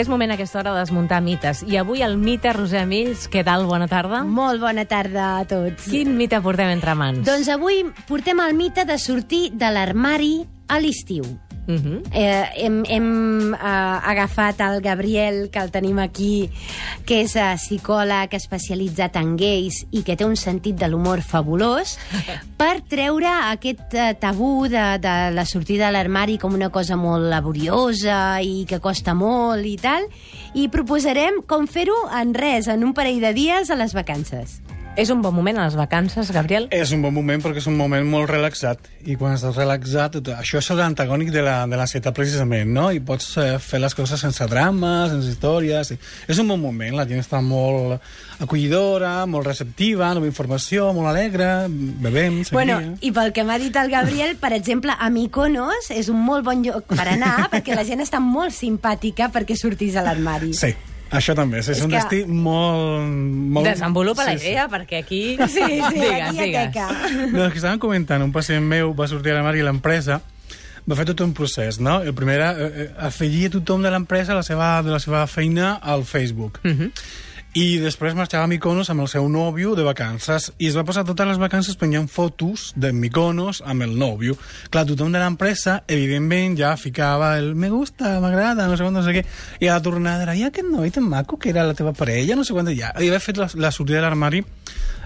És moment a aquesta hora de desmuntar mites. I avui el mite, Roser Mills, què tal? Bona tarda. Molt bona tarda a tots. Quin mite portem entre mans? Doncs avui portem el mite de sortir de l'armari a l'estiu. Uh -huh. Eh, hem hem eh, agafat el Gabriel, que el tenim aquí, que és eh, psicòleg especialitzat en gais i que té un sentit de l'humor fabulós, per treure aquest eh, tabú de, de la sortida de l'armari com una cosa molt laboriosa i que costa molt i tal, i proposarem com fer-ho en res, en un parell de dies a les vacances. És un bon moment a les vacances, Gabriel? És un bon moment perquè és un moment molt relaxat i quan estàs relaxat, això és l'antagònic de la, de l'ansietat precisament, no? I pots eh, fer les coses sense drama, sense històries... I... És un bon moment, la gent està molt acollidora, molt receptiva, nova informació, molt alegre, bevem, sangria... Bueno, i pel que m'ha dit el Gabriel, per exemple, a Mykonos és un molt bon lloc per anar perquè la gent està molt simpàtica perquè sortís a l'armari. Sí, això també, és, és un que- destí molt... molt... Desenvolupa la Sí, sí. idea, perquè aquí... Sí, sí, digues, aquí hi ha digues. No, és que estàvem comentant, un pacient meu va sortir a l'armari i l'empresa va fer tot un procés, no? El primer era eh, eh, afegir a tothom de l'empresa la seva, de la seva feina al Facebook. Uh -huh. I després marxava a Mykonos amb el seu nòvio de vacances i es va passar totes les vacances penjant fotos de Mykonos amb el nòvio. Clar, tothom de l'empresa, evidentment, ja ficava el me gusta, m'agrada, no sé quant, no sé què, i a la tornada era, i aquest noi tan maco que era la teva parella, no sé quant, ja. I havia fet la, la sortida de l'armari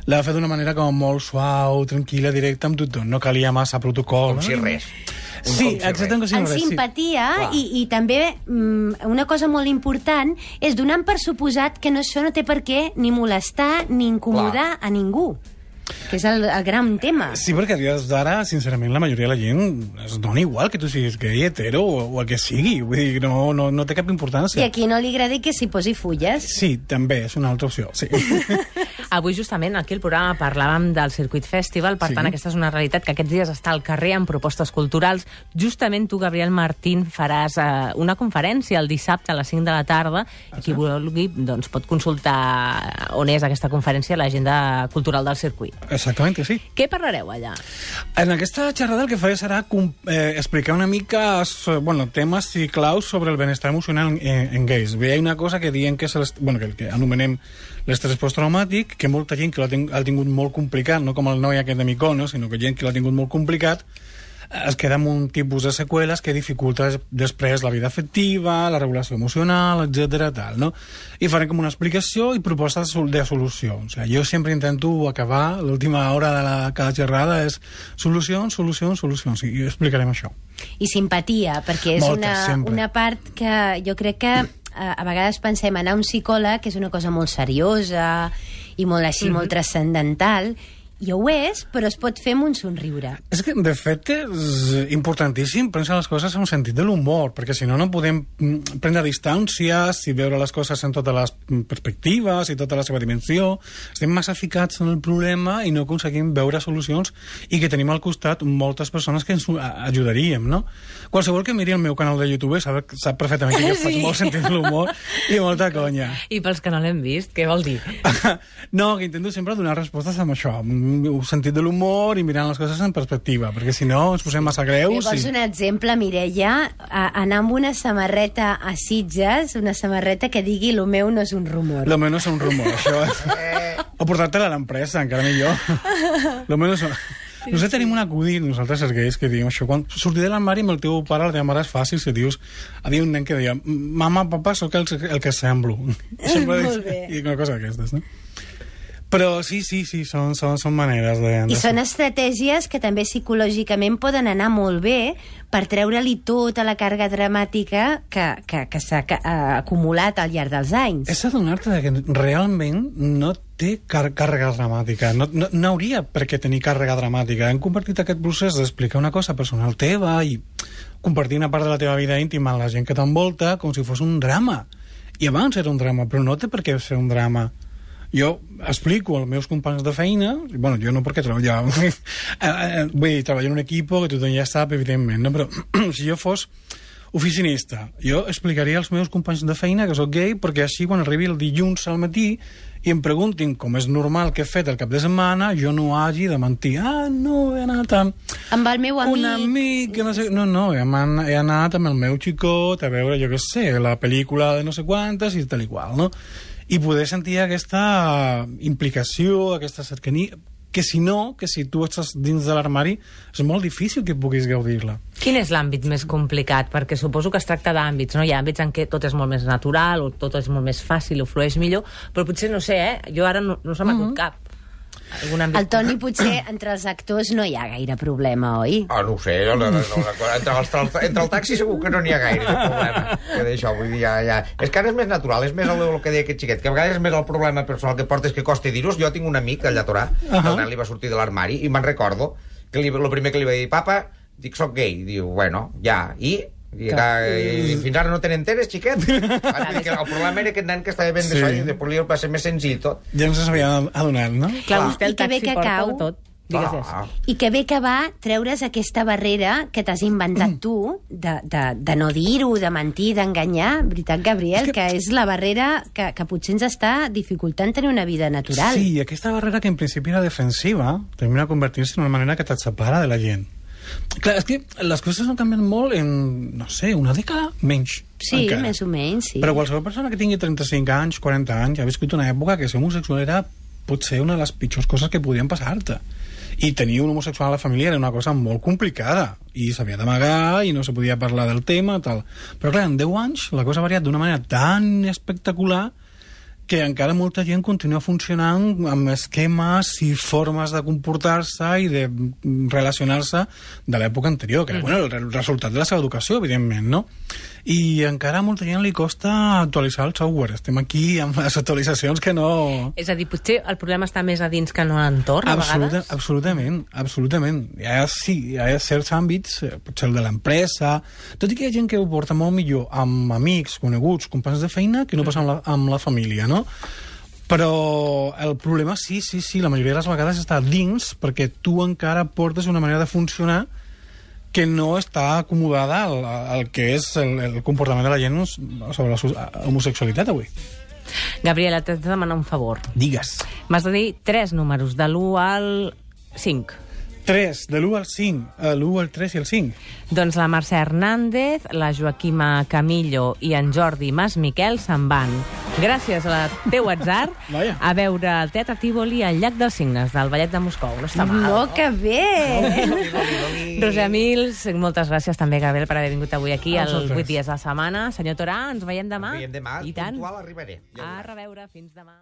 l'ha fet d'una manera com molt suau, tranquil·la, directa amb tothom. No calia massa protocol. Com si res. Un Sí, com si en res. sí. simpatia Clar. i, i també mm, una cosa molt important és donant per suposat que no, això no té per què ni molestar ni incomodar a ningú que és el, el gran tema Sí, perquè a dies d'ara, sincerament, la majoria de la gent es dona igual que tu siguis gay, hetero o, o el que sigui. Vull dir, no, no, no té cap i importància. a qui no li agradi que s'hi posi fulles Sí, també, és una altra opció, sí. Avui, justament, aquí al programa parlàvem del Circuit Festival, per Sí. tant, aquesta és una realitat que aquests dies està al carrer amb propostes culturals. Justament tu, Gabriel Martín, faràs eh, una conferència el dissabte a les 5 de la tarda i qui vulgui doncs, pot consultar on és aquesta conferència a l'agenda cultural del circuit. Exactament que sí. Què parlareu allà? En aquesta xerrada el que faré serà eh, explicar una mica bueno, temes i claus sobre el benestar emocional en, en gais. Hi ha una cosa que diuen que és el, bueno, que, el que anomenem l'estrès posttraumàtic, que molta gent que l'ha tingut molt complicat, no com el noi aquest de Mykonos, sinó que gent que l'ha tingut molt complicat, es queda amb un tipus de seqüeles que dificulta des- després la vida afectiva, la regulació emocional, etc tal, no? I farem com una explicació i proposta de, sol- de solució. O sigui, jo sempre intento acabar, l'última hora de la, cada xerrada és solucions, solucions, solucions, i explicarem això. i simpatia, perquè és Molta, una, sempre. una part que jo crec que a, a vegades pensem anar a un psicòleg que és una cosa molt seriosa i molt així, molt transcendental i ho és, però es pot fer amb un somriure És que, de fet, és importantíssim prendre les coses amb un sentit de l'humor, perquè si no, no podem mm, prendre distàncies i veure les coses en totes les mm, perspectives i tota la seva dimensió. Estem massa ficats en el problema i no aconseguim veure solucions i que tenim al costat moltes persones que ens ajudaríem, no? Qualsevol que miri el meu canal de YouTube sap, sap perfectament que jo faig Sí. molt sentit de l'humor i molta conya. I pels que no l'hem vist, què vol dir? No, que intento sempre donar respostes amb això, amb un sentit de l'humor i mirant les coses en perspectiva, perquè si no ens posem massa greus. vols i... un exemple, Mireia? A, anar amb una samarreta a Sitges, una samarreta que digui lo meu no és un rumor. Lo menos un rumor, això. o portar-te-la a l'empresa, encara millor. Lo menos... Nosaltres tenim un acudit, nosaltres els gais, que diem això. Quan sortir de l'armari amb el teu pare, la teva mare és fàcil, si dius... Havia un nen que deia, mama, papa, sóc el, el que semblo. Sempre Molt bé. I una cosa d'aquestes, no? Però sí, sí, sí, són, són, són maneres de... I són estratègies que també psicològicament poden anar molt bé per treure-li tota la càrrega dramàtica que, que, que s'ha acumulat al llarg dels anys. És adonar-te que realment no té car càrrega dramàtica. No, no, no hauria per què tenir càrrega dramàtica. Hem compartit aquest procés d'explicar una cosa personal teva i compartir una part de la teva vida íntima amb la gent que t'envolta com si fos un drama. I abans era un drama, però no té per què ser un drama. Jo explico als meus companys de feina, bueno, jo no perquè treballava, eh, eh, vull dir, treballo en un equip que tothom ja sap, evidentment, no? però si jo fos Oficinista. Jo explicaria als meus companys de feina que sóc gay perquè així quan arribi el dilluns al matí i em preguntin com és normal que he fet el cap de setmana, jo no hagi de mentir. Ah, no, he anat amb... Amb el meu amic. Un amic, que no sé... No, no, he, he anat amb el meu xicot a veure, jo què sé, la pel·lícula de no sé quantes i tal i qual, no? I poder sentir aquesta implicació, aquesta cercania, que si no, que si tu estàs dins de l'armari, és molt difícil que puguis gaudir-la. Quin és l'àmbit més complicat? Perquè suposo que es tracta d'àmbits, no? Hi ha àmbits en què tot és molt més natural, o tot és molt més fàcil, o flueix millor, però potser, no sé, eh? Jo ara no, no se m'ha mm cap. Algun àmbit... El Toni, potser, entre els actors no hi ha gaire problema, oi? Ah, no ho sé, no, no, no, entre, els, entre el taxi segur que no n'hi ha gaire de problema. Que d'això, vull dir, ja, ja. És que ara és més natural, és més el, el que deia aquest xiquet, que a vegades és més el problema personal que portes que costa dir-ho. Jo tinc un amic allà a Torà, uh -huh. el nen li va sortir de l'armari, i me'n recordo que li, el primer que li va dir, papa, dic, soc gay. Diu, bueno, ja, i... I, que, i fins ara no te n'enteres, xiquet? Que el problema era aquest nen que estava ben de sí. i després li va ser més senzill tot. Ja no se s'havia adonat, no? Clar, Clar. vostè I el que bé taxi que porta cau. tot. Ah, I que bé que va treure's aquesta barrera que t'has inventat tu, de, de, de no dir-ho, de mentir, d'enganyar, veritat, Gabriel, És que... que- és la barrera que, que potser ens està dificultant tenir una vida natural. Sí, aquesta barrera que en principi era defensiva termina convertint-se en una manera que et separa de la gent. Clar, és que les coses han canviat molt en, no sé, una dècada menys. Sí, encara. més o menys, sí. Però qualsevol persona que tingui 35 anys, 40 anys, ha viscut una època que ser homosexual era potser una de les pitjors coses que podien passar-te. I tenir un homosexual a la família era una cosa molt complicada i s'havia d'amagar i no se podia parlar del tema tal. però clar, en 10 anys la cosa ha variat d'una manera tan espectacular que encara molta gent continua funcionant amb esquemes i formes de comportar-se i de mm, relacionar-se de l'època anterior, que era bueno, el re- resultat de la seva educació, evidentment, no? I encara a molta gent li costa actualitzar el software. Estem aquí amb les actualitzacions que no... És a dir, potser el problema està més a dins que no a l'entorn, a Absoluta, vegades? absolutament, absolutament. Hi ha, sí, hi ha certs àmbits, eh, potser el de l'empresa, tot i que hi ha gent que ho porta molt millor amb amics, coneguts, companys de feina, que no passa amb la, amb la família, no? Però el problema, sí, sí, sí, la majoria de les vegades està dins perquè tu encara portes una manera de funcionar que no està acomodada al, al que és el, el comportament de la gent sobre la homosexualitat avui. Gabriela, t'haig de demanar un favor. Digues. M'has de dir tres números, de l'1 al 5. 3, de l'1 al 5, eh, l'1 al 3 i el 5. Doncs la Mercè Hernández, la Joaquima Camillo i en Jordi Mas Miquel se'n van. Gràcies a la teu atzar a veure el Teatre Tívoli al Llac dels Signes, del Ballet de Moscou. No està mal, No, que bé! Roser Mils, moltes gràcies també, Gabriel, per haver vingut avui aquí vosaltres. 8 dies de la setmana. Senyor Torà, ens veiem demà? Ens veiem demà, I tant. puntual arribaré. Ja A reveure, fins demà.